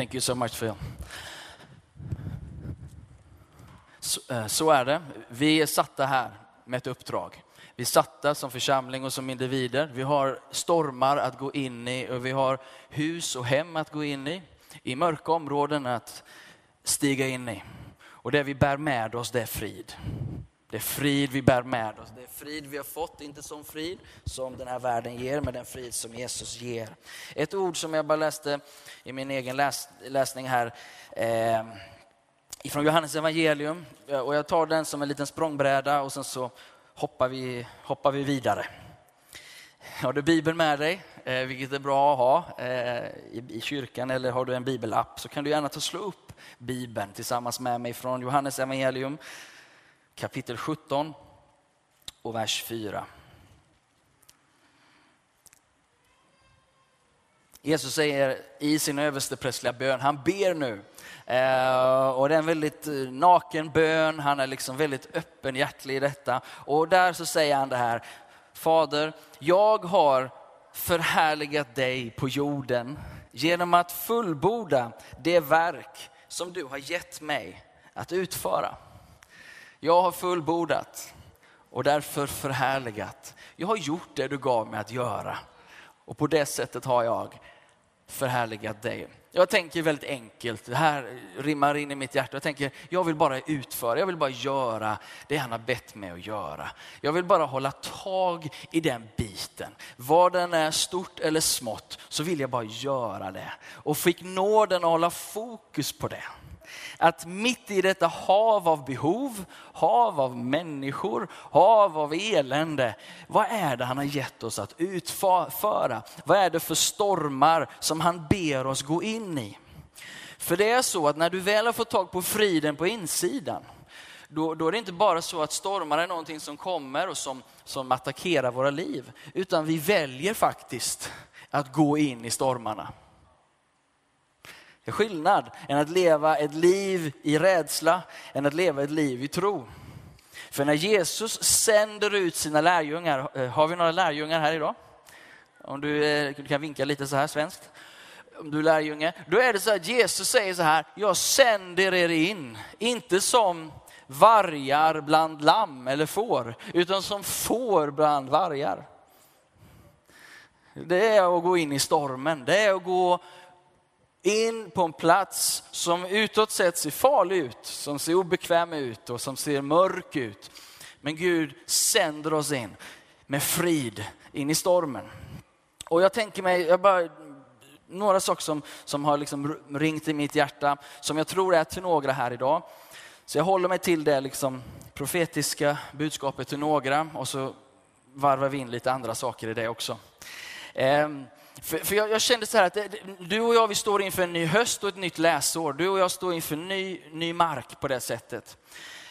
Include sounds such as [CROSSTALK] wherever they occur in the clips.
Thank you so much Phil. Så, eh, så är det. Vi är satta här med ett uppdrag. Vi är satta som församling och som individer. Vi har stormar att gå in i och vi har hus och hem att gå in i. I mörka områden att stiga in i. Och det vi bär med oss det är frid. Det är frid vi bär med oss. Det är frid vi har fått, inte som frid som den här världen ger, men den frid som Jesus ger. Ett ord som jag bara läste i min egen läs, läsning här, eh, ifrån Johannes evangelium. Eh, och jag tar den som en liten språngbräda och sen så hoppar vi, hoppar vi vidare. Har du Bibeln med dig, eh, vilket är bra att ha eh, i, i kyrkan, eller har du en bibelapp så kan du gärna ta slå upp Bibeln tillsammans med mig från Johannes evangelium kapitel 17 och vers 4. Jesus säger i sin översteprästliga bön, han ber nu. Eh, och det är en väldigt eh, naken bön, han är liksom väldigt öppenhjärtig i detta. Och där så säger han det här, Fader, jag har förhärligat dig på jorden genom att fullborda det verk som du har gett mig att utföra. Jag har fullbordat och därför förhärligat. Jag har gjort det du gav mig att göra och på det sättet har jag förhärligat dig. Jag tänker väldigt enkelt, det här rimmar in i mitt hjärta. Jag tänker, jag vill bara utföra, jag vill bara göra det han har bett mig att göra. Jag vill bara hålla tag i den biten. Vad den är, stort eller smått, så vill jag bara göra det. Och fick nåden att hålla fokus på det. Att mitt i detta hav av behov, hav av människor, hav av elände, vad är det han har gett oss att utföra? Vad är det för stormar som han ber oss gå in i? För det är så att när du väl har fått tag på friden på insidan, då, då, är det inte bara så att stormar är någonting som kommer och som, som attackerar våra liv, utan vi väljer faktiskt att gå in i stormarna. Det är skillnad än att leva ett liv i rädsla, än att leva ett liv i tro. För när Jesus sänder ut sina lärjungar, eh, har vi några lärjungar här idag? Om du, du kan vinka lite så här svenskt. Om du är lärjunge. Då är det så att Jesus säger så här, jag sänder er in, inte som vargar bland lamm eller får, utan som får bland vargar. Det är att gå in i stormen, det är att gå in på en plats som utåt sett ser farlig ut, som ser obekväm ut och som ser mörk ut. Men Gud sänder oss in med frid in i stormen. Och jag tänker mig, jag bara, några saker som, som har liksom ringt i mitt hjärta, som jag tror är till några här idag. Så jag håller mig till det liksom profetiska budskapet till några och så varvar vi in lite andra saker i det också. Ehm, för, för jag, jag, kände så här att det, du och jag vi står inför en ny höst och ett nytt läsår. Du och jag står inför ny, ny mark på det sättet.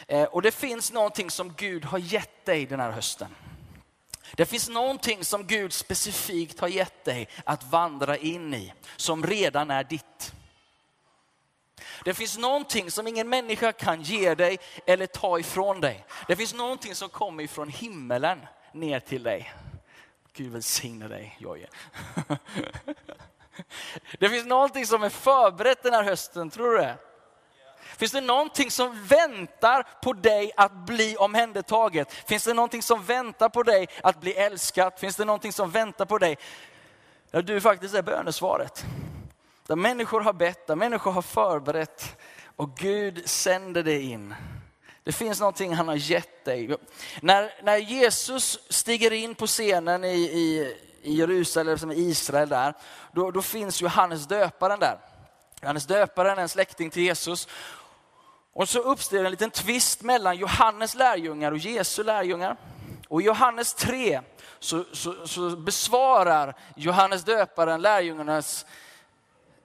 Eh, och det finns någonting som Gud har gett dig den här hösten. Det finns någonting som Gud specifikt har gett dig att vandra in i, som redan är ditt. Det finns någonting som ingen människa kan ge dig eller ta ifrån dig. Det finns någonting som kommer ifrån himmelen ner till dig. Gud välsigne dig Jojje. [LAUGHS] Det finns någonting som är förberett den här hösten, tror du det? Finns det någonting som väntar på dig att bli omhändertaget? Finns det någonting som väntar på dig att bli älskad? Finns det någonting som väntar på dig? Där du faktiskt är bönesvaret. Där människor har bett, där människor har förberett och Gud sänder dig in. Det finns någonting han har gett dig. När, när Jesus stiger in på scenen i, i, i Jerusalem, som i Israel där, då, då finns Johannes döparen där. Johannes döparen är en släkting till Jesus. Och så uppstår en liten tvist mellan Johannes lärjungar och Jesu lärjungar. Och i Johannes 3 så, så, så besvarar Johannes döparen lärjungarnas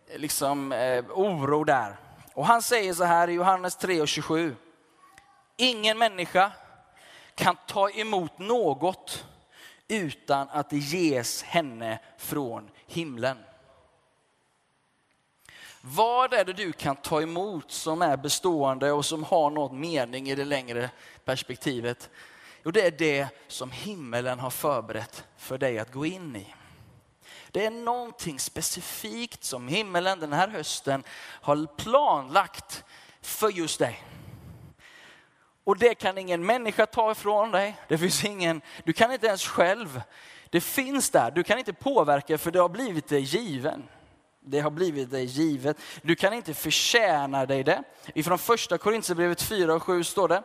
eh, liksom, eh, oro där. Och han säger så här i Johannes 3 och 27. Ingen människa kan ta emot något utan att det ges henne från himlen. Vad är det du kan ta emot som är bestående och som har något mening i det längre perspektivet? Jo, det är det som himmelen har förberett för dig att gå in i. Det är någonting specifikt som himmelen den här hösten har planlagt för just dig. Och det kan ingen människa ta ifrån dig. Det finns ingen, du kan inte ens själv. Det finns där, du kan inte påverka för det har blivit dig given. Det har blivit dig givet. Du kan inte förtjäna dig det. Ifrån första Korintierbrevet 4 och 7 står det.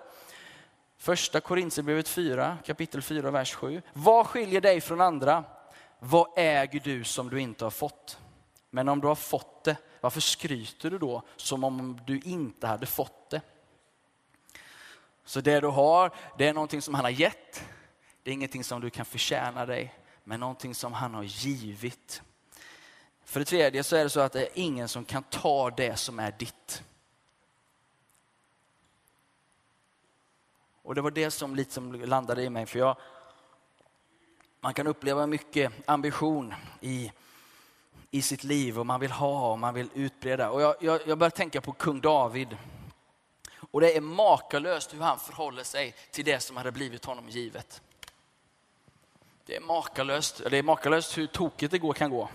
Första Korintierbrevet 4, kapitel 4, vers 7. Vad skiljer dig från andra? Vad äger du som du inte har fått? Men om du har fått det, varför skryter du då som om du inte hade fått det? Så det du har, det är någonting som han har gett. Det är ingenting som du kan förtjäna dig, men någonting som han har givit. För det tredje så är det så att det är ingen som kan ta det som är ditt. Och det var det som liksom landade i mig, för jag, man kan uppleva mycket ambition i, i sitt liv och man vill ha och man vill utbreda. Och jag, jag, jag börjar tänka på kung David. Och det är makalöst hur han förhåller sig till det som hade blivit honom givet. Det är makalöst, det är makalöst hur tokigt det går, kan gå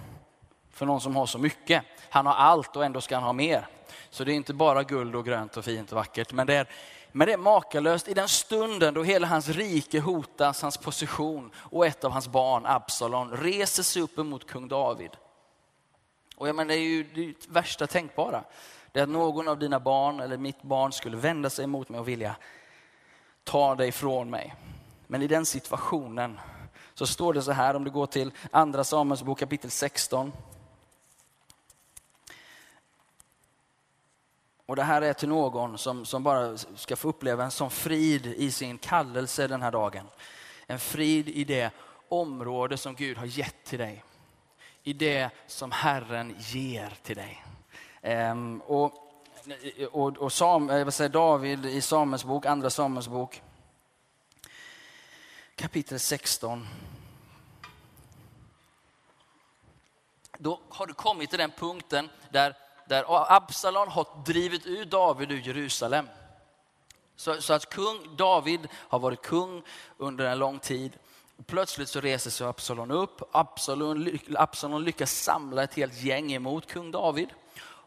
för någon som har så mycket. Han har allt och ändå ska han ha mer. Så det är inte bara guld och grönt och fint och vackert. Men det är, men det är makalöst i den stunden då hela hans rike hotas, hans position och ett av hans barn, Absalon, reser sig upp emot kung David. Och jag menar, det är ju det värsta tänkbara. Det är att någon av dina barn eller mitt barn skulle vända sig mot mig och vilja ta dig ifrån mig. Men i den situationen så står det så här, om du går till andra Samuelsbok kapitel 16, Och det här är till någon som, som bara ska få uppleva en sån frid i sin kallelse den här dagen. En frid i det område som Gud har gett till dig. I det som Herren ger till dig. Ehm, och, och, och Sam, eh, jag säga, David i Samuels bok, andra Samuels bok, kapitel 16. Då har du kommit till den punkten där där Absalon har drivit ut David ur Jerusalem. Så, så, att kung David har varit kung under en lång tid. Plötsligt så reser sig Absalon upp. Absalon, Absalon lyckas samla ett helt gäng emot kung David.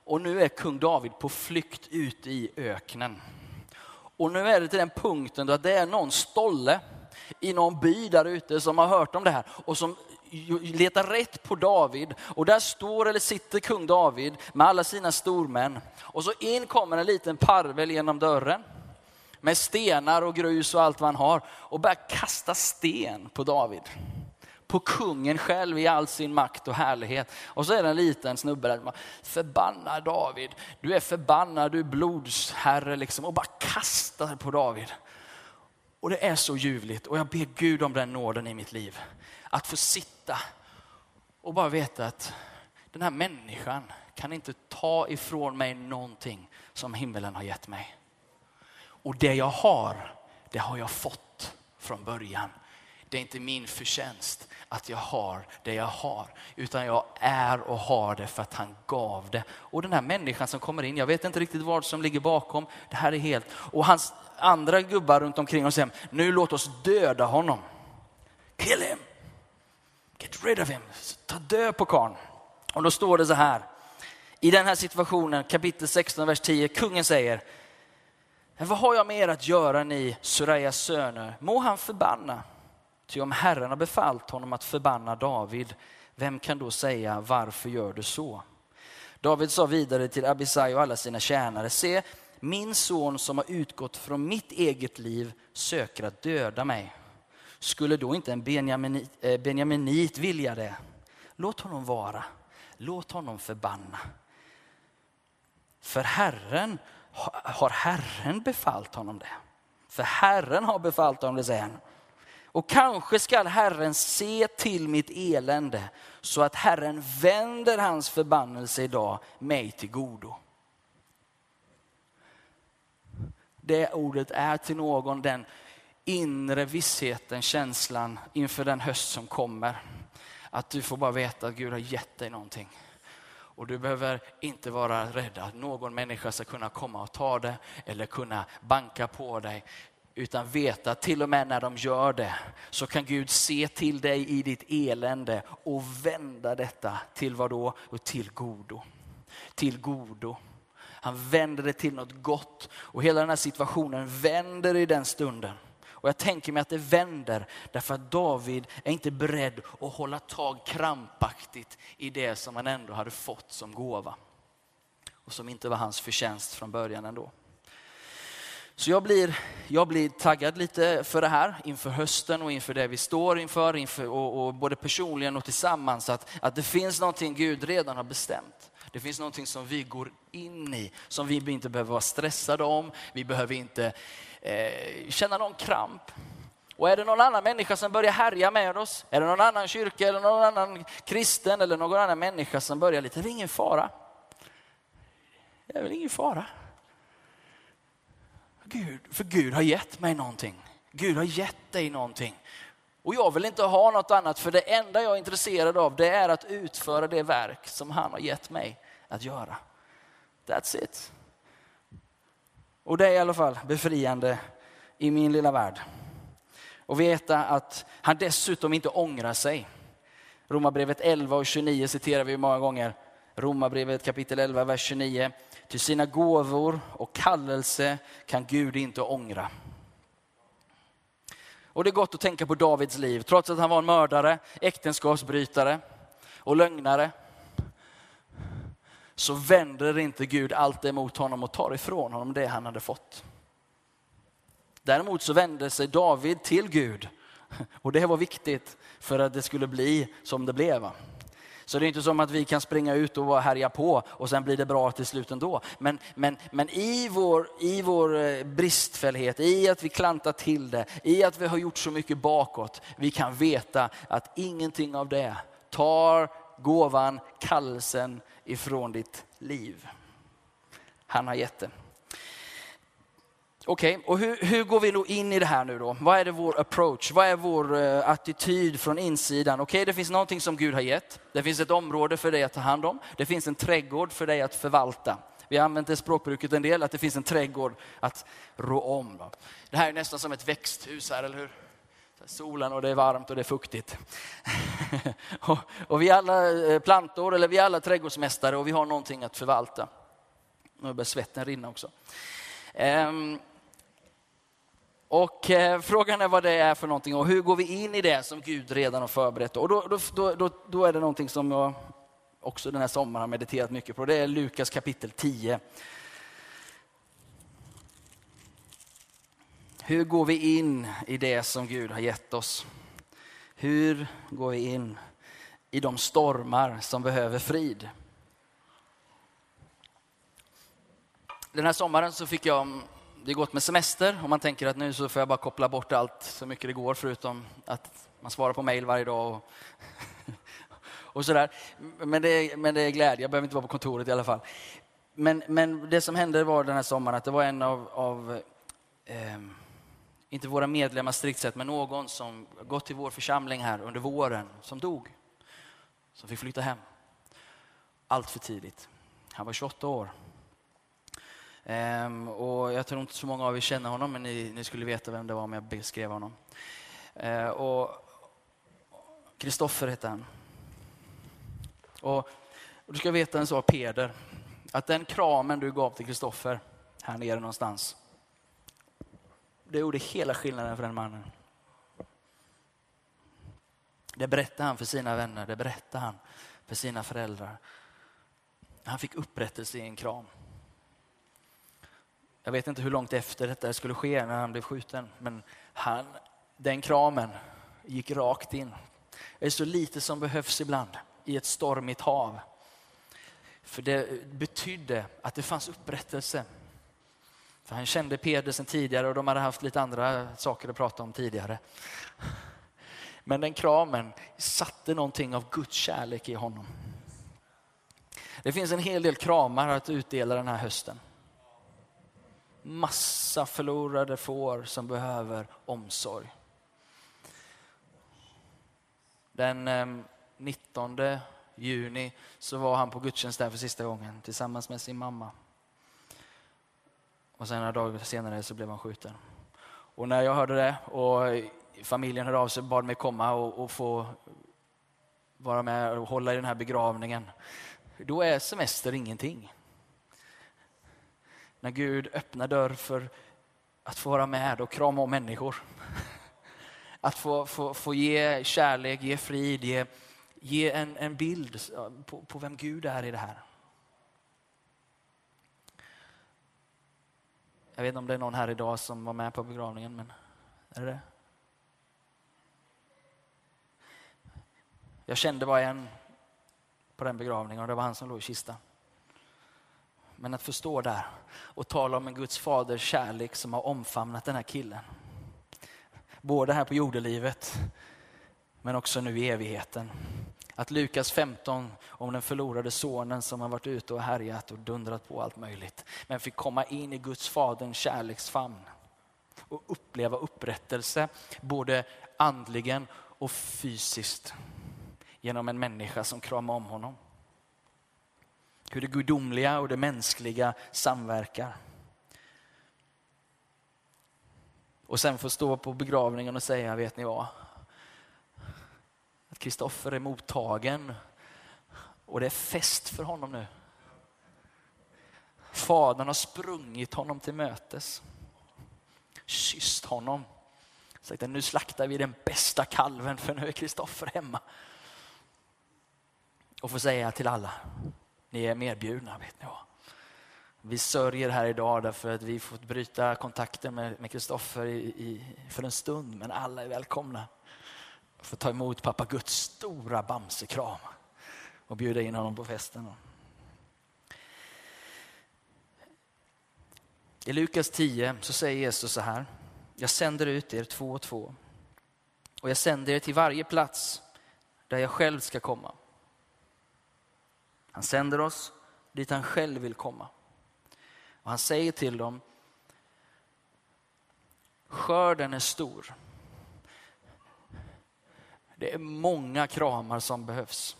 Och nu är kung David på flykt ut i öknen. Och nu är det till den punkten då att det är någon stolle i någon by där ute som har hört om det här och som letar rätt på David och där står eller sitter kung David med alla sina stormän. Och så in kommer en liten parvel genom dörren med stenar och grus och allt vad han har och börjar kasta sten på David. På kungen själv i all sin makt och härlighet. Och så är det en liten snubbe där, förbanna David, du är förbannad, du är blodsherre liksom och bara kastar på David. Och det är så ljuvligt och jag ber Gud om den nåden i mitt liv. Att få sitta och bara veta att den här människan kan inte ta ifrån mig någonting som himmelen har gett mig. Och det jag har, det har jag fått från början. Det är inte min förtjänst att jag har det jag har, utan jag är och har det för att han gav det. Och den här människan som kommer in, jag vet inte riktigt vad som ligger bakom. Det här är helt... Och hans andra gubbar runt omkring och säger, nu låt oss döda honom. Kill him! Get rid of him! Ta död på karln. Och då står det så här, i den här situationen, kapitel 16, vers 10, kungen säger, vad har jag med er att göra ni Surajas söner? Må han förbanna. Ty om Herren har befallt honom att förbanna David, vem kan då säga varför gör du så? David sa vidare till Abisai och alla sina tjänare, se, min son som har utgått från mitt eget liv söker att döda mig. Skulle då inte en benjaminit, eh, benjaminit vilja det? Låt honom vara, låt honom förbanna. För Herren har Herren befallt honom det. För Herren har befallt honom det, säger han. Och kanske skall Herren se till mitt elände så att Herren vänder hans förbannelse idag mig till godo. Det ordet är till någon den inre vissheten, känslan inför den höst som kommer. Att du får bara veta att Gud har gett dig någonting. Och du behöver inte vara rädd att någon människa ska kunna komma och ta det eller kunna banka på dig utan veta att till och med när de gör det så kan Gud se till dig i ditt elände och vända detta till vad då? Och till godo. Till godo. Han vänder det till något gott och hela den här situationen vänder i den stunden. Och jag tänker mig att det vänder därför att David är inte beredd att hålla tag krampaktigt i det som han ändå hade fått som gåva. Och som inte var hans förtjänst från början ändå. Så jag blir, jag blir taggad lite för det här inför hösten och inför det vi står inför, inför och, och både personligen och tillsammans. Att, att det finns någonting Gud redan har bestämt. Det finns någonting som vi går in i, som vi inte behöver vara stressade om. Vi behöver inte eh, känna någon kramp. Och är det någon annan människa som börjar härja med oss, är det någon annan kyrka eller någon annan kristen eller någon annan människa som börjar lite, det är ingen fara. Det är väl ingen fara. Gud, för Gud har gett mig någonting. Gud har gett dig någonting. Och jag vill inte ha något annat, för det enda jag är intresserad av det är att utföra det verk som han har gett mig att göra. That's it. Och det är i alla fall befriande i min lilla värld. Och veta att han dessutom inte ångrar sig. Romarbrevet 11 och 29 citerar vi många gånger. Romarbrevet kapitel 11, vers 29. Till sina gåvor och kallelse kan Gud inte ångra. Och det är gott att tänka på Davids liv, trots att han var en mördare, äktenskapsbrytare och lögnare. Så vänder inte Gud allt emot honom och tar ifrån honom det han hade fått. Däremot så vände sig David till Gud och det var viktigt för att det skulle bli som det blev. Så det är inte som att vi kan springa ut och härja på och sen blir det bra till slut ändå. Men, men, men i, vår, i vår eh, bristfällighet, i att vi klantar till det, i att vi har gjort så mycket bakåt, vi kan veta att ingenting av det tar gåvan, kallelsen ifrån ditt liv. Han har gett det. Okej, okay, och hur, hur, går vi då in i det här nu då? Vad är det vår approach? Vad är vår uh, attityd från insidan? Okej, okay, det finns någonting som Gud har gett. Det finns ett område för dig att ta hand om. Det finns en trädgård för dig att förvalta. Vi har använt det språkbruket en del, att det finns en trädgård att rå om. Då. Det här är nästan som ett växthus här, eller hur? Solen och det är varmt och det är fuktigt. [LAUGHS] och, och vi är alla eh, plantor, eller vi är alla trädgårdsmästare och vi har någonting att förvalta. Nu börjar svetten rinna också. Um, och eh, frågan är vad det är för någonting och hur går vi in i det som Gud redan har förberett. Och då, då, då, då är det någonting som jag också den här sommaren har mediterat mycket på. Det är Lukas kapitel 10. Hur går vi in i det som Gud har gett oss? Hur går vi in i de stormar som behöver frid? Den här sommaren så fick jag det är gott med semester och man tänker att nu så får jag bara koppla bort allt så mycket det går förutom att man svarar på mail varje dag och, [LAUGHS] och sådär. Men det, är, men det är glädje, jag behöver inte vara på kontoret i alla fall. Men, men det som hände var den här sommaren att det var en av, av eh, inte våra medlemmar strikt sett, men någon som gått till vår församling här under våren som dog. Som fick flytta hem. Allt för tidigt. Han var 28 år. Ehm, och jag tror inte så många av er känner honom, men ni, ni skulle veta vem det var om jag beskrev honom. Ehm, och Kristoffer hette han. Och, och, du ska veta en sak Peder, att den kramen du gav till Kristoffer här nere någonstans, det gjorde hela skillnaden för den mannen. Det berättade han för sina vänner, det berättade han för sina föräldrar. Han fick upprättelse i en kram. Jag vet inte hur långt efter detta skulle ske när han blev skjuten, men han, den kramen gick rakt in. Det är så lite som behövs ibland i ett stormigt hav. För det betydde att det fanns upprättelse. För han kände Peder sedan tidigare och de hade haft lite andra saker att prata om tidigare. Men den kramen satte någonting av Guds kärlek i honom. Det finns en hel del kramar att utdela den här hösten massa förlorade får som behöver omsorg. Den ehm, 19 juni så var han på gudstjänst där för sista gången tillsammans med sin mamma. Och sen några dagar senare så blev han skjuten. Och när jag hörde det och familjen hörde av sig och bad mig komma och, och få vara med och hålla i den här begravningen, då är semester ingenting. När Gud öppnar dörr för att få vara med och krama om människor. Att få, få, få ge kärlek, ge frid, ge, ge en, en bild på, på vem Gud är i det här. Jag vet inte om det är någon här idag som var med på begravningen, men är det det? Jag kände bara en på den begravningen och det var han som låg i kistan. Men att få stå där och tala om en Guds faders kärlek som har omfamnat den här killen. Både här på jordelivet men också nu i evigheten. Att Lukas 15 om den förlorade sonen som har varit ute och härjat och dundrat på allt möjligt. Men fick komma in i Guds faderns kärleksfamn och uppleva upprättelse både andligen och fysiskt genom en människa som kramar om honom. Hur det gudomliga och det mänskliga samverkar. Och sen få stå på begravningen och säga, vet ni vad? Att Kristoffer är mottagen och det är fest för honom nu. Fadern har sprungit honom till mötes. Kysst honom. Sagt att nu slaktar vi den bästa kalven för nu är Kristoffer hemma. Och få säga till alla, ni är medbjudna vet ni vad. Vi sörjer här idag därför att vi fått bryta kontakten med Kristoffer för en stund, men alla är välkomna. Få ta emot pappa Guds stora bamsekram och bjuda in honom på festen. I Lukas 10 så säger Jesus så här. Jag sänder ut er två och två och jag sänder er till varje plats där jag själv ska komma. Han sänder oss dit han själv vill komma. Och han säger till dem, skörden är stor. Det är många kramar som behövs.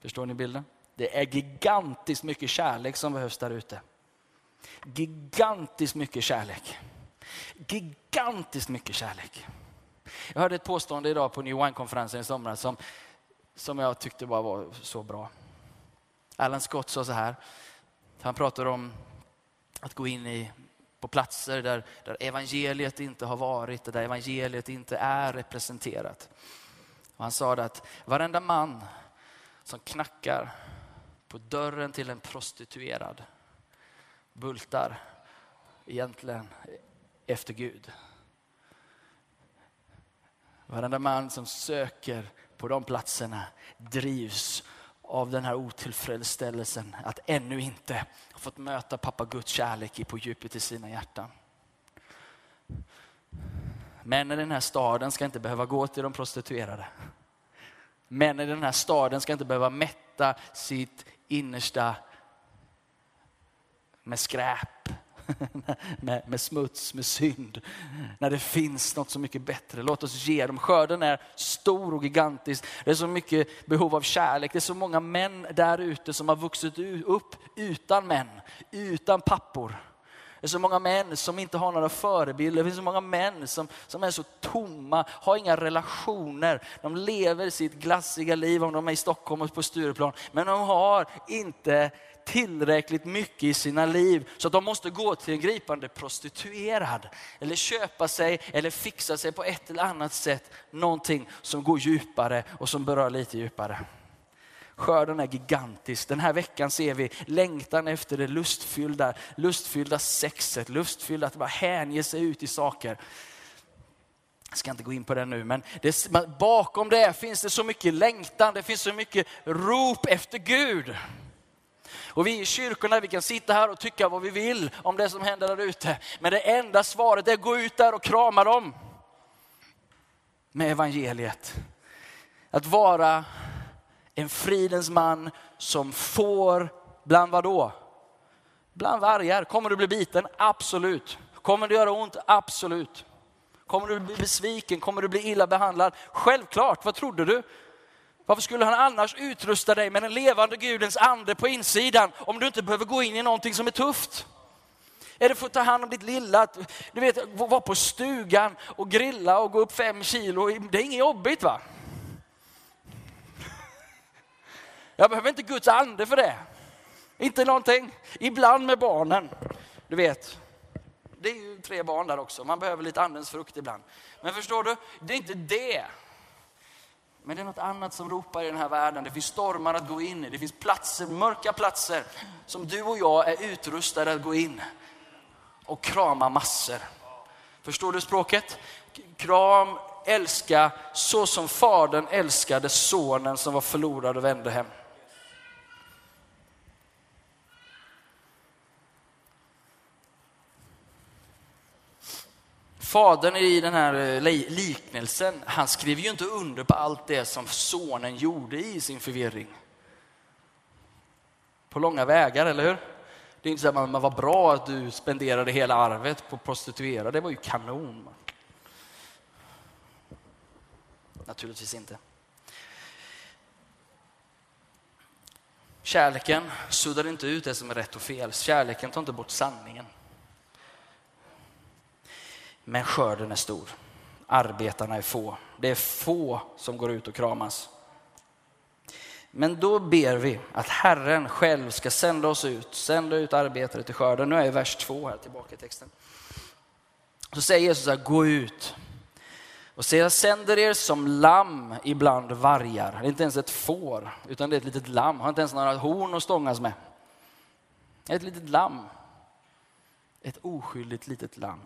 Förstår ni bilden? Det är gigantiskt mycket kärlek som behövs där ute. Gigantiskt mycket kärlek. Gigantiskt mycket kärlek. Jag hörde ett påstående idag på New Wine-konferensen i somras som, som jag tyckte bara var så bra. Alan Scott sa så här, han pratar om att gå in i, på platser där, där evangeliet inte har varit, där evangeliet inte är representerat. Och han sa att varenda man som knackar på dörren till en prostituerad bultar egentligen efter Gud. Varenda man som söker på de platserna drivs av den här otillfredsställelsen att ännu inte ha fått möta pappa Guds kärlek på djupet i sina hjärtan. Männen i den här staden ska inte behöva gå till de prostituerade. Männen i den här staden ska inte behöva mätta sitt innersta med skräp [LAUGHS] med, med smuts, med synd. När det finns något så mycket bättre. Låt oss ge dem. Skörden är stor och gigantisk. Det är så mycket behov av kärlek. Det är så många män där ute som har vuxit upp utan män, utan pappor. Det är så många män som inte har några förebilder. Det finns så många män som, som är så tomma, har inga relationer. De lever sitt glassiga liv om de är i Stockholm och på Stureplan. Men de har inte tillräckligt mycket i sina liv så att de måste gå till en gripande prostituerad. Eller köpa sig eller fixa sig på ett eller annat sätt någonting som går djupare och som berör lite djupare. Skörden är gigantisk. Den här veckan ser vi längtan efter det lustfyllda, lustfyllda sexet, lustfyllda att bara hänge sig ut i saker. Jag ska inte gå in på det nu, men det, bakom det finns det så mycket längtan, det finns så mycket rop efter Gud. Och vi i kyrkorna, vi kan sitta här och tycka vad vi vill om det som händer där ute. Men det enda svaret är att gå ut där och krama dem. Med evangeliet. Att vara en fridens man som får, bland vad då? Bland vargar. Kommer du bli biten? Absolut. Kommer det göra ont? Absolut. Kommer du bli besviken? Kommer du bli illa behandlad? Självklart, vad trodde du? Varför skulle han annars utrusta dig med den levande Gudens ande på insidan om du inte behöver gå in i någonting som är tufft? Är det för att ta hand om ditt lilla? Du vet, vara på stugan och grilla och gå upp fem kilo. Det är inget jobbigt va? Jag behöver inte Guds ande för det. Inte någonting. Ibland med barnen. Du vet, det är ju tre barn där också. Man behöver lite andens frukt ibland. Men förstår du, det är inte det. Men det är något annat som ropar i den här världen. Det finns stormar att gå in i. Det finns platser, mörka platser som du och jag är utrustade att gå in och krama massor. Förstår du språket? Kram, älska så som fadern älskade sonen som var förlorad och vände hem. Fadern i den här eh, liknelsen, han skriver ju inte under på allt det som sonen gjorde i sin förvirring. På långa vägar, eller hur? Det är inte så att man var bra att du spenderade hela arvet på prostituerade, det var ju kanon. Naturligtvis inte. Kärleken suddar inte ut det som är rätt och fel. Kärleken tar inte bort sanningen. Men skörden är stor. Arbetarna är få. Det är få som går ut och kramas. Men då ber vi att Herren själv ska sända oss ut, sända ut arbetare till skörden. Nu är jag i vers två här tillbaka i texten. Så säger Jesus så här, gå ut. Och se, jag sänder er som lamm ibland vargar. Det är inte ens ett får, utan det är ett litet lamm. Har inte ens några horn att stångas med. Ett litet lamm. Ett oskyldigt litet lamm.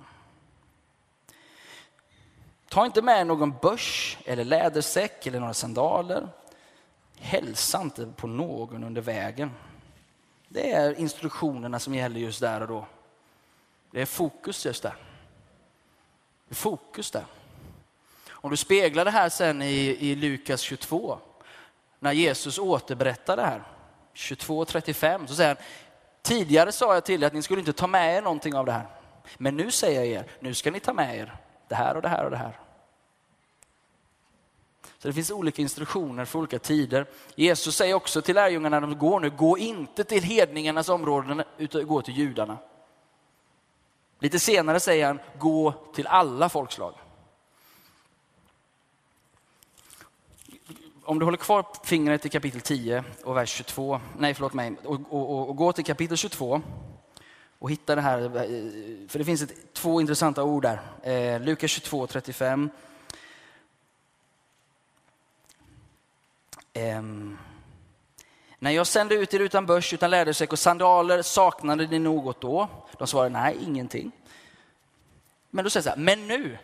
Ta inte med någon börs eller lädersäck eller några sandaler. Hälsa inte på någon under vägen. Det är instruktionerna som gäller just där och då. Det är fokus just där. Det är fokus där. Om du speglar det här sen i, i Lukas 22, när Jesus återberättar det här, 22.35, så säger han, tidigare sa jag till er att ni skulle inte ta med er någonting av det här. Men nu säger jag er, nu ska ni ta med er det här och det här och det här. Så det finns olika instruktioner för olika tider. Jesus säger också till lärjungarna när de går nu, gå inte till hedningarnas områden utan gå till judarna. Lite senare säger han, gå till alla folkslag. Om du håller kvar fingret i kapitel 10 och vers 22, nej förlåt mig, och, och, och, och gå till kapitel 22 och hitta det här, eh, för det finns ett, två intressanta ord där. Eh, Lukas 22, 35. Eh, när jag sände ut er utan börs, utan lädersäck och sandaler, saknade ni något då? De svarade nej, ingenting. Men då säger jag så här, men nu,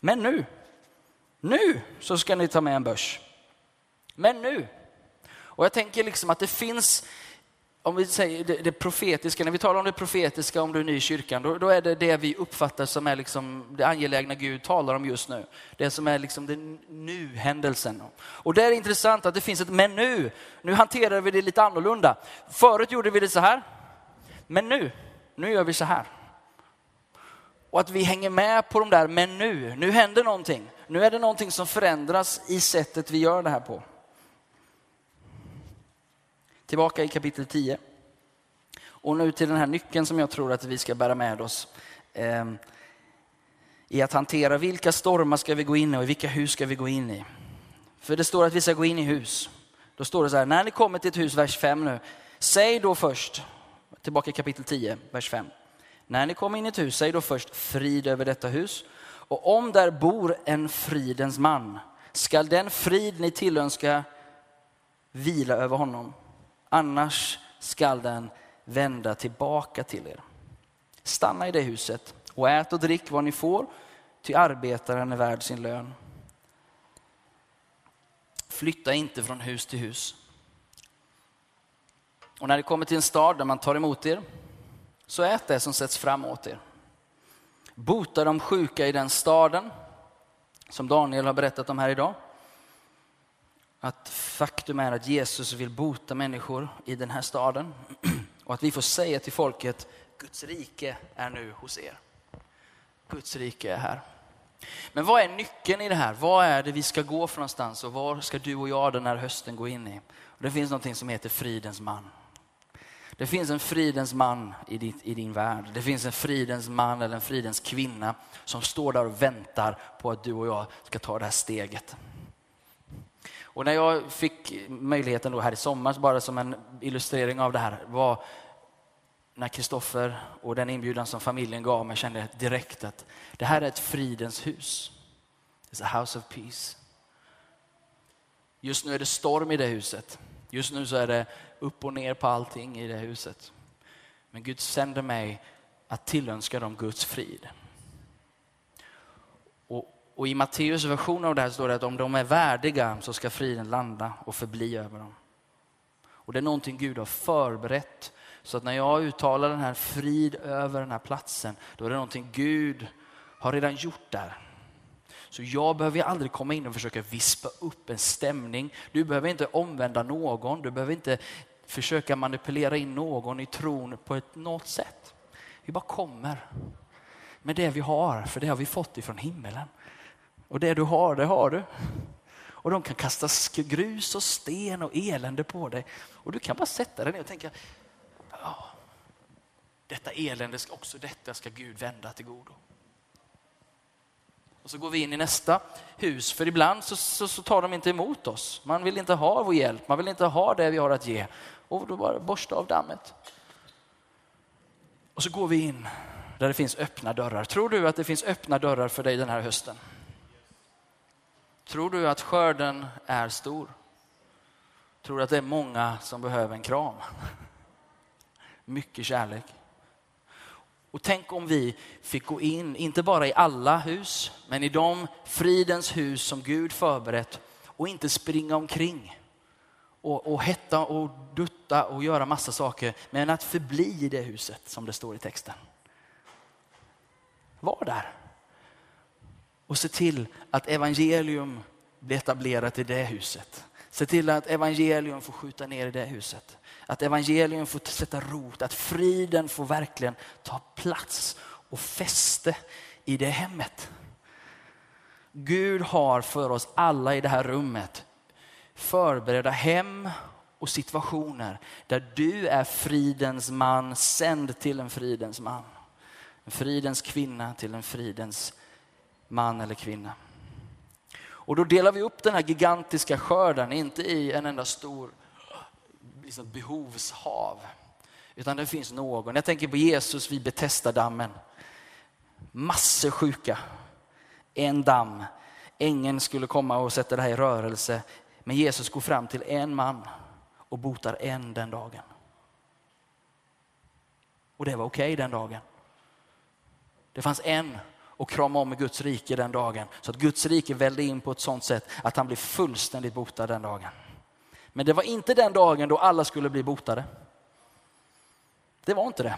men nu, nu så ska ni ta med en börs. Men nu. Och jag tänker liksom att det finns om vi säger det, det, profetiska, när vi talar om det profetiska om du är ny i kyrkan, då, då, är det det vi uppfattar som är liksom det angelägna Gud talar om just nu. Det som är liksom den nu-händelsen. Och det är intressant att det finns ett men nu. Nu hanterar vi det lite annorlunda. Förut gjorde vi det så här, men nu, nu gör vi så här. Och att vi hänger med på de där men nu, nu händer någonting. Nu är det någonting som förändras i sättet vi gör det här på. Tillbaka i kapitel 10. Och nu till den här nyckeln som jag tror att vi ska bära med oss. Eh, I att hantera vilka stormar ska vi gå in i och vilka hus ska vi gå in i. För det står att vi ska gå in i hus. Då står det så här, när ni kommer till ett hus, vers 5 nu. Säg då först, tillbaka i kapitel 10, vers 5. När ni kommer in i ett hus, säg då först frid över detta hus. Och om där bor en fridens man, skall den frid ni tillönskar vila över honom annars skall den vända tillbaka till er. Stanna i det huset och ät och drick vad ni får, ty arbetaren är värd sin lön. Flytta inte från hus till hus. Och när ni kommer till en stad där man tar emot er, så ät det som sätts fram åt er. Bota de sjuka i den staden, som Daniel har berättat om här idag att faktum är att Jesus vill bota människor i den här staden [CLEARS THROAT] och att vi får säga till folket Guds rike är nu hos er. Guds rike är här. Men vad är nyckeln i det här? Vad är det vi ska gå för någonstans och var ska du och jag den här hösten gå in i? Och det finns någonting som heter fridens man. Det finns en fridens man i, din, i din värld. Det finns en fridens man eller en fridens kvinna som står där och väntar på att du och jag ska ta det här steget. Och när jag fick möjligheten då här i sommar, bara som en illustrering av det här, var när Kristoffer och den inbjudan som familjen gav mig kände direkt att det här är ett fridens hus. It's a house of peace. Just nu är det storm i det huset. Just nu så är det upp och ner på allting i det huset. Men Gud sänder mig att tillönska dem Guds frid. Och, i Matteus version av det här står det att om de är värdiga så ska friden landa och förbli över dem. Och det är någonting Gud har förberett. Så att när jag uttalar den här frid över den här platsen, då är det någonting Gud har redan gjort där. Så jag behöver aldrig komma in och försöka vispa upp en stämning. Du behöver inte omvända någon, du behöver inte försöka manipulera in någon i tron på ett, något sätt. Vi bara kommer med det vi har, för det har vi fått ifrån himmelen. Och det du har, det har du. Och de kan kasta grus och sten och elände på dig. Och du kan bara sätta dig ner och tänka, ja, detta elände, också detta ska Gud vända till godo. Och så går vi in i nästa hus, för ibland så, så, så, tar de inte emot oss. Man vill inte ha vår hjälp, man vill inte ha det vi har att ge. Och då bara borsta av dammet. Och så går vi in där det finns öppna dörrar. Tror du att det finns öppna dörrar för dig den här hösten? Tror du att skörden är stor? Tror du att det är många som behöver en kram? [LAUGHS] Mycket kärlek. Och tänk om vi fick gå in, inte bara i alla hus, men i de fridens hus som Gud förberett och inte springa omkring och, och hetta och dutta och göra massa saker, men att förbli i det huset som det står i texten. Var där. Och se till att evangelium blir etablerat i det huset. Se till att evangelium får skjuta ner i det huset. Att evangelium får sätta rot, att friden får verkligen ta plats och fäste i det hemmet. Gud har för oss alla i det här rummet förberedda hem och situationer där du är fridens man, sänd till en fridens man. En fridens kvinna till en fridens man eller kvinna. Och då delar vi upp den här gigantiska skörden, inte i en enda stor liksom behovshav. Utan det finns någon. Jag tänker på Jesus vid Betesda-dammen. Massor sjuka. En damm. Ängeln skulle komma och sätta det här i rörelse. Men Jesus går fram till en man och botar en den dagen. Och det var okej okay den dagen. Det fanns en och krama om Guds rike den dagen. Så att Guds rike välde in på ett sånt sätt att han blev fullständigt botad den dagen. Men det var inte den dagen då alla skulle bli botade. Det var inte det.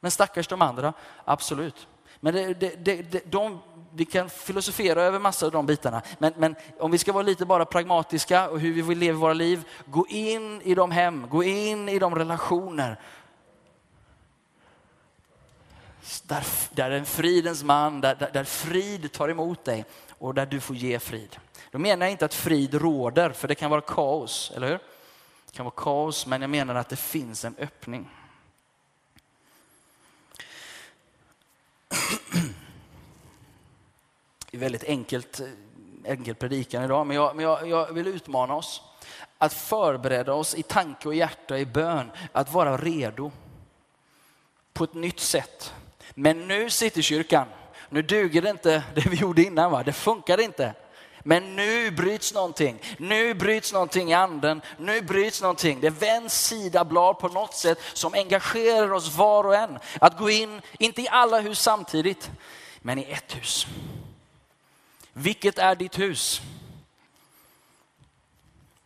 Men stackars de andra, absolut. Men det, det, det, de, vi kan filosofera över massa av de bitarna. Men, men, om vi ska vara lite bara pragmatiska och hur vi vill leva våra liv. Gå in i de hem, gå in i de relationer där, där en fridens man, där, där, där frid tar emot dig och där du får ge frid. Då menar jag inte att frid råder, för det kan vara kaos, eller hur? Det kan vara kaos, men jag menar att det finns en öppning. Det är väldigt enkelt, eh, enkel predikan idag, men, jag, men jag, jag vill utmana oss att förbereda oss i tanke och hjärta, i bön, att vara redo på ett nytt sätt men nu sitter kyrkan, nu duger det inte det vi gjorde innan, va? det funkar inte. Men nu bryts någonting, nu bryts någonting i anden, nu bryts någonting. Det vänds sida blad på något sätt som engagerar oss var och en. Att gå in, inte i alla hus samtidigt, men i ett hus. Vilket är ditt hus?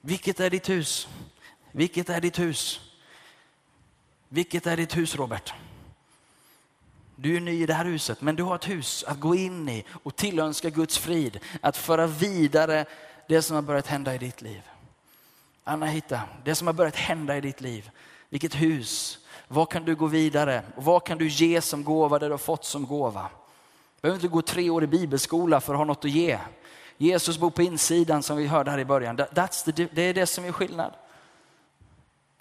Vilket är ditt hus? Vilket är ditt hus? Vilket är ditt hus Robert? Du är ny i det här huset, men du har ett hus att gå in i och tillönska Guds frid. Att föra vidare det som har börjat hända i ditt liv. Anna hitta det som har börjat hända i ditt liv. Vilket hus? Vad kan du gå vidare? Och vad kan du ge som gåva det du har fått som gåva? Du behöver inte gå tre år i bibelskola för att ha något att ge. Jesus bor på insidan som vi hörde här i början. That's the, det är det som är skillnad.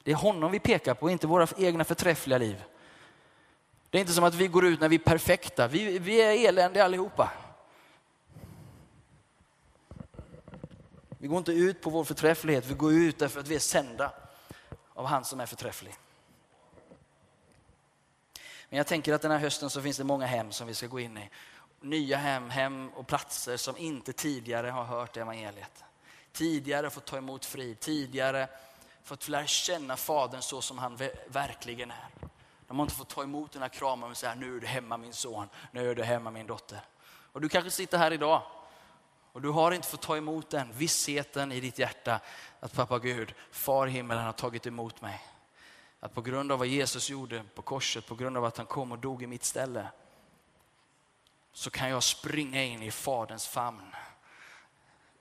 Det är honom vi pekar på, inte våra egna förträffliga liv. Det är inte som att vi går ut när vi är perfekta. Vi, vi är eländiga allihopa. Vi går inte ut på vår förträfflighet, vi går ut därför att vi är sända av han som är förträfflig. Men jag tänker att den här hösten så finns det många hem som vi ska gå in i. Nya hem, hem och platser som inte tidigare har hört evangeliet. Tidigare fått ta emot frid, tidigare fått lära känna Fadern så som han verkligen är. De har inte fått ta emot den här kramen och säga nu är du hemma min son, nu är du hemma min dotter. Och du kanske sitter här idag och du har inte fått ta emot den vissheten i ditt hjärta att pappa Gud, far i himmelen har tagit emot mig. Att på grund av vad Jesus gjorde på korset, på grund av att han kom och dog i mitt ställe, så kan jag springa in i Faderns famn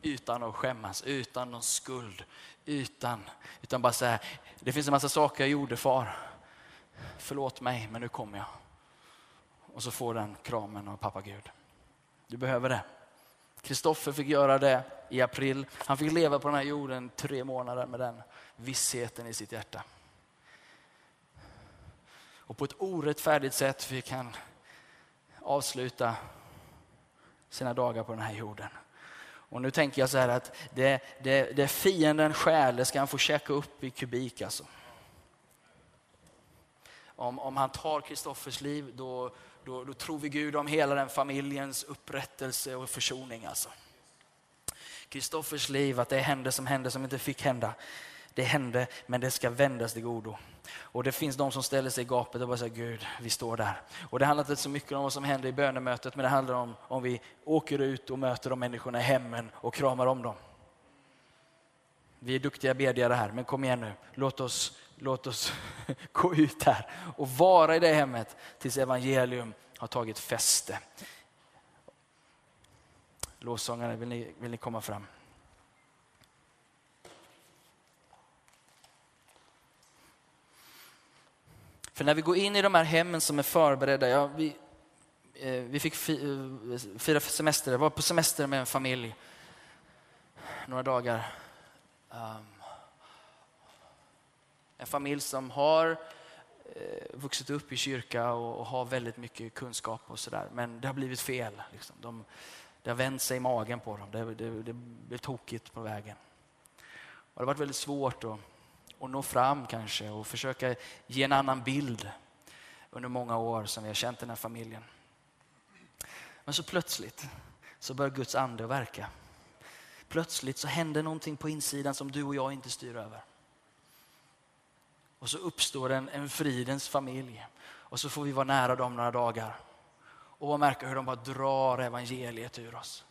utan att skämmas, utan någon skuld, utan, utan bara säga, det finns en massa saker jag gjorde far. Förlåt mig, men nu kommer jag. Och så får den kramen av pappa Gud. Du behöver det. Kristoffer fick göra det i april. Han fick leva på den här jorden tre månader med den vissheten i sitt hjärta. Och på ett orättfärdigt sätt fick han avsluta sina dagar på den här jorden. Och nu tänker jag så här att det, det, det fienden stjäl, det ska han få käka upp i kubik alltså. Om, om han tar Kristoffers liv, då, då, då, tror vi Gud om hela den familjens upprättelse och försoning. Alltså. Kristoffers liv, att det hände som hände som inte fick hända. Det hände, men det ska vändas till godo. Och det finns de som ställer sig i gapet och bara säger Gud, vi står där. Och det handlar inte så mycket om vad som händer i bönemötet, men det handlar om om vi åker ut och möter de människorna i hemmen och kramar om dem. Vi är duktiga bedjare här, men kom igen nu. Låt oss, låt oss [LAUGHS] gå ut här och vara i det hemmet tills evangelium har tagit fäste. Lovsångare, vill ni, vill ni komma fram? För när vi går in i de här hemmen som är förberedda, ja, vi, eh, vi fick fi, eh, fira semester, jag var på semester med en familj några dagar. Um, en familj som har eh, vuxit upp i kyrka och, och, har väldigt mycket kunskap och sådär. Men det har blivit fel. Liksom. De, det har vänt sig i magen på dem. Det, det, det blev tokigt på vägen. Och det har varit väldigt svårt att att nå fram kanske och försöka ge en annan bild under många år som vi har känt den här familjen. Men så plötsligt så börjar Guds ande verka. Plötsligt så händer någonting på insidan som du och jag inte styr över. Och så uppstår en, en fridens familj och så får vi vara nära dem några dagar och märka hur de bara drar evangeliet ur oss.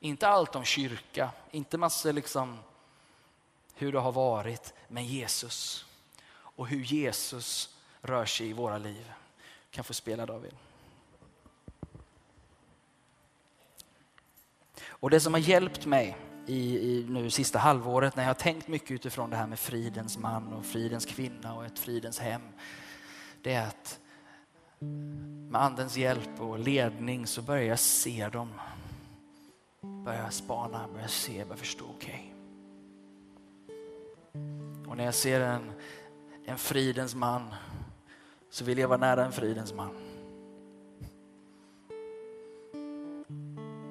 Inte allt om kyrka, inte massor liksom hur det har varit med Jesus och hur Jesus rör sig i våra liv. Du kan få spela David. Och det som har hjälpt mig i, i nu sista halvåret när jag har tänkt mycket utifrån det här med fridens man och fridens kvinna och ett fridens hem. Det är att med andens hjälp och ledning så börjar jag se dem. Börjar spana, börjar se, börjar förstå. Okej, okay. Och när jag ser en, en fridens man så vill jag vara nära en fridens man.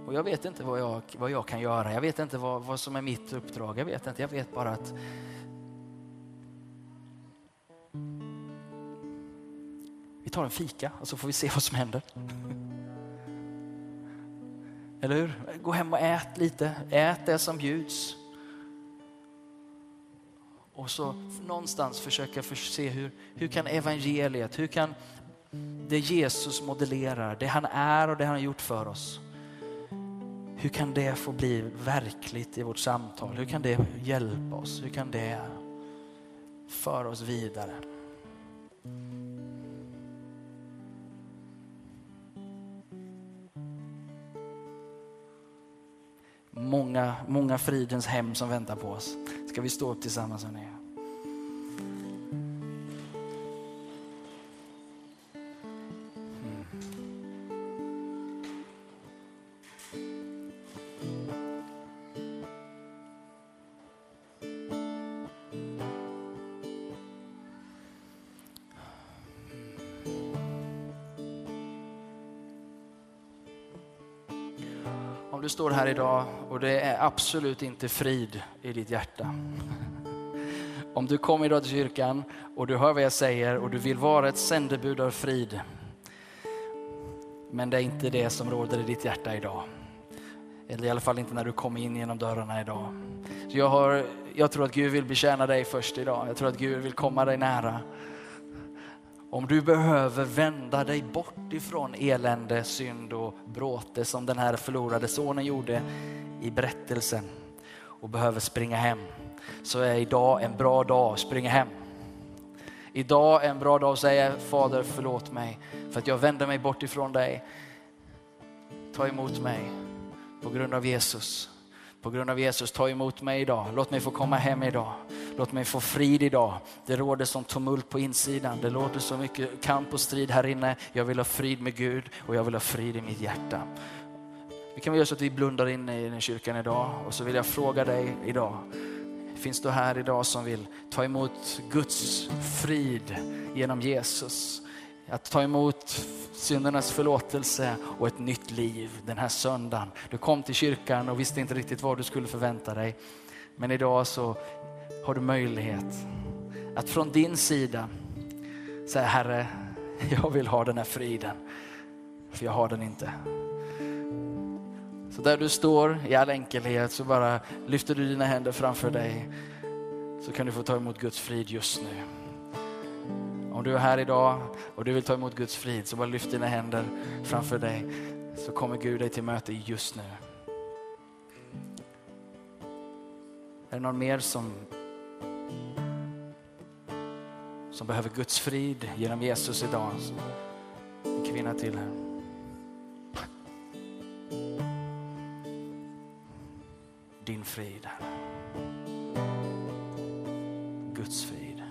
Och jag vet inte vad jag, vad jag kan göra. Jag vet inte vad, vad som är mitt uppdrag. Jag vet inte. Jag vet bara att vi tar en fika och så får vi se vad som händer. Eller hur? Gå hem och ät lite. Ät det som bjuds. Och så någonstans försöka se hur, hur kan evangeliet, hur kan det Jesus modellerar, det han är och det han har gjort för oss. Hur kan det få bli verkligt i vårt samtal? Hur kan det hjälpa oss? Hur kan det föra oss vidare? Många, många fridens hem som väntar på oss. Ska vi stå upp tillsammans hörni? Om du står här idag och det är absolut inte frid i ditt hjärta. Om du kom idag till kyrkan och du hör vad jag säger och du vill vara ett sändebud av frid. Men det är inte det som råder i ditt hjärta idag. Eller i alla fall inte när du kom in genom dörrarna idag. Så jag, har, jag tror att Gud vill betjäna dig först idag. Jag tror att Gud vill komma dig nära. Om du behöver vända dig bort ifrån elände, synd och bråte som den här förlorade sonen gjorde i berättelsen och behöver springa hem så är idag en bra dag att springa hem. Idag är en bra dag att säga Fader förlåt mig för att jag vänder mig bort ifrån dig. Ta emot mig på grund av Jesus. På grund av Jesus, ta emot mig idag. Låt mig få komma hem idag. Låt mig få frid idag. Det råder som tumult på insidan. Det låter så mycket kamp och strid här inne. Jag vill ha frid med Gud och jag vill ha frid i mitt hjärta. Vi kan väl göra så att vi blundar inne i den kyrkan idag och så vill jag fråga dig idag. Finns du här idag som vill ta emot Guds frid genom Jesus? Att ta emot syndernas förlåtelse och ett nytt liv den här söndagen. Du kom till kyrkan och visste inte riktigt vad du skulle förvänta dig. Men idag så har du möjlighet att från din sida säga Herre, jag vill ha den här friden. För jag har den inte. Så där du står i all enkelhet så bara lyfter du dina händer framför dig. Så kan du få ta emot Guds frid just nu. Om du är här idag och du vill ta emot Guds frid så bara lyft dina händer framför dig så kommer Gud dig till möte just nu. Är det någon mer som, som behöver Guds frid genom Jesus idag? En kvinna till här. Din frid, Guds frid.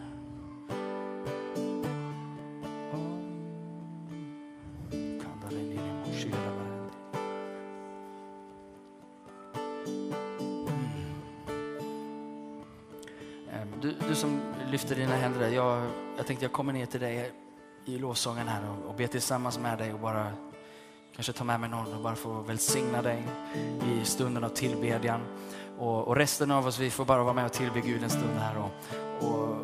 Mm lyfter dina händer där. Jag, jag tänkte jag kommer ner till dig i lovsången här och, och ber tillsammans med dig och bara kanske ta med mig någon och bara få välsigna dig i stunden av tillbedjan. Och, och, resten av oss, vi får bara vara med och tillbe Gud en stund här. Och, och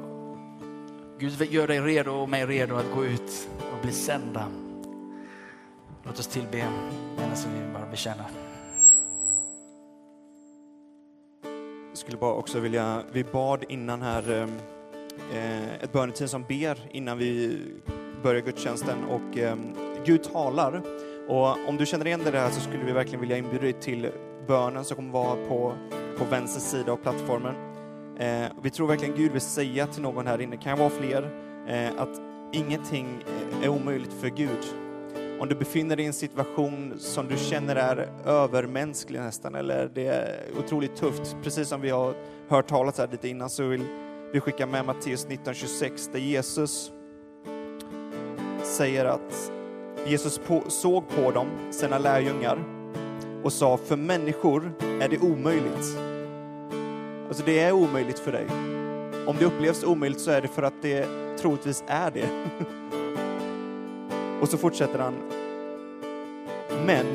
Gud gör dig redo och mig redo att gå ut och bli sända. Låt oss tillbe medan vi bara bekänner. Jag skulle bara också vilja, vi bad innan här Eh, Eh, ett böneteam som ber innan vi börjar gudstjänsten och eh, Gud talar. Och om du känner igen det här så skulle vi verkligen vilja inbjuda dig till bönen som kommer vara på, på vänster sida av plattformen. Eh, vi tror verkligen Gud vill säga till någon här inne, kan jag vara fler, att ingenting är omöjligt för Gud. Om du befinner dig i en situation som du känner är övermänsklig nästan, eller det är otroligt tufft, precis som vi har hört talas här lite innan, så vill vi skickar med Matteus 19.26 där Jesus säger att Jesus på, såg på dem, sina lärjungar, och sa, för människor är det omöjligt. Alltså det är omöjligt för dig. Om det upplevs omöjligt så är det för att det troligtvis är det. [LAUGHS] och så fortsätter han, men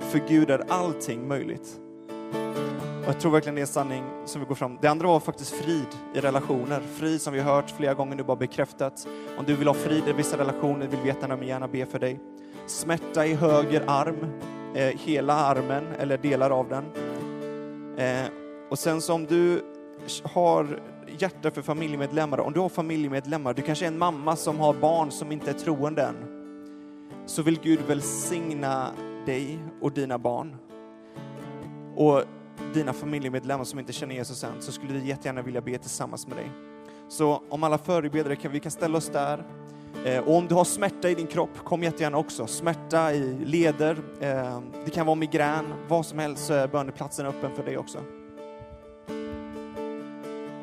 för Gud är allting möjligt. Och jag tror verkligen det är sanning som vi går fram. Det andra var faktiskt frid i relationer. Frid som vi har hört flera gånger nu, bara bekräftat. Om du vill ha frid i vissa relationer vill veta när vi gärna be för dig. Smärta i höger arm, eh, hela armen eller delar av den. Eh, och sen så om du har hjärta för familjemedlemmar, om du har familjemedlemmar, du kanske är en mamma som har barn som inte är troende än, så vill Gud välsigna dig och dina barn. Och dina familjemedlemmar som inte känner Jesus än, så skulle vi jättegärna vilja be tillsammans med dig. Så om alla förebedjare kan vi kan ställa oss där. Eh, och om du har smärta i din kropp, kom jättegärna också. Smärta i leder, eh, det kan vara migrän, vad som helst så är böneplatsen öppen för dig också.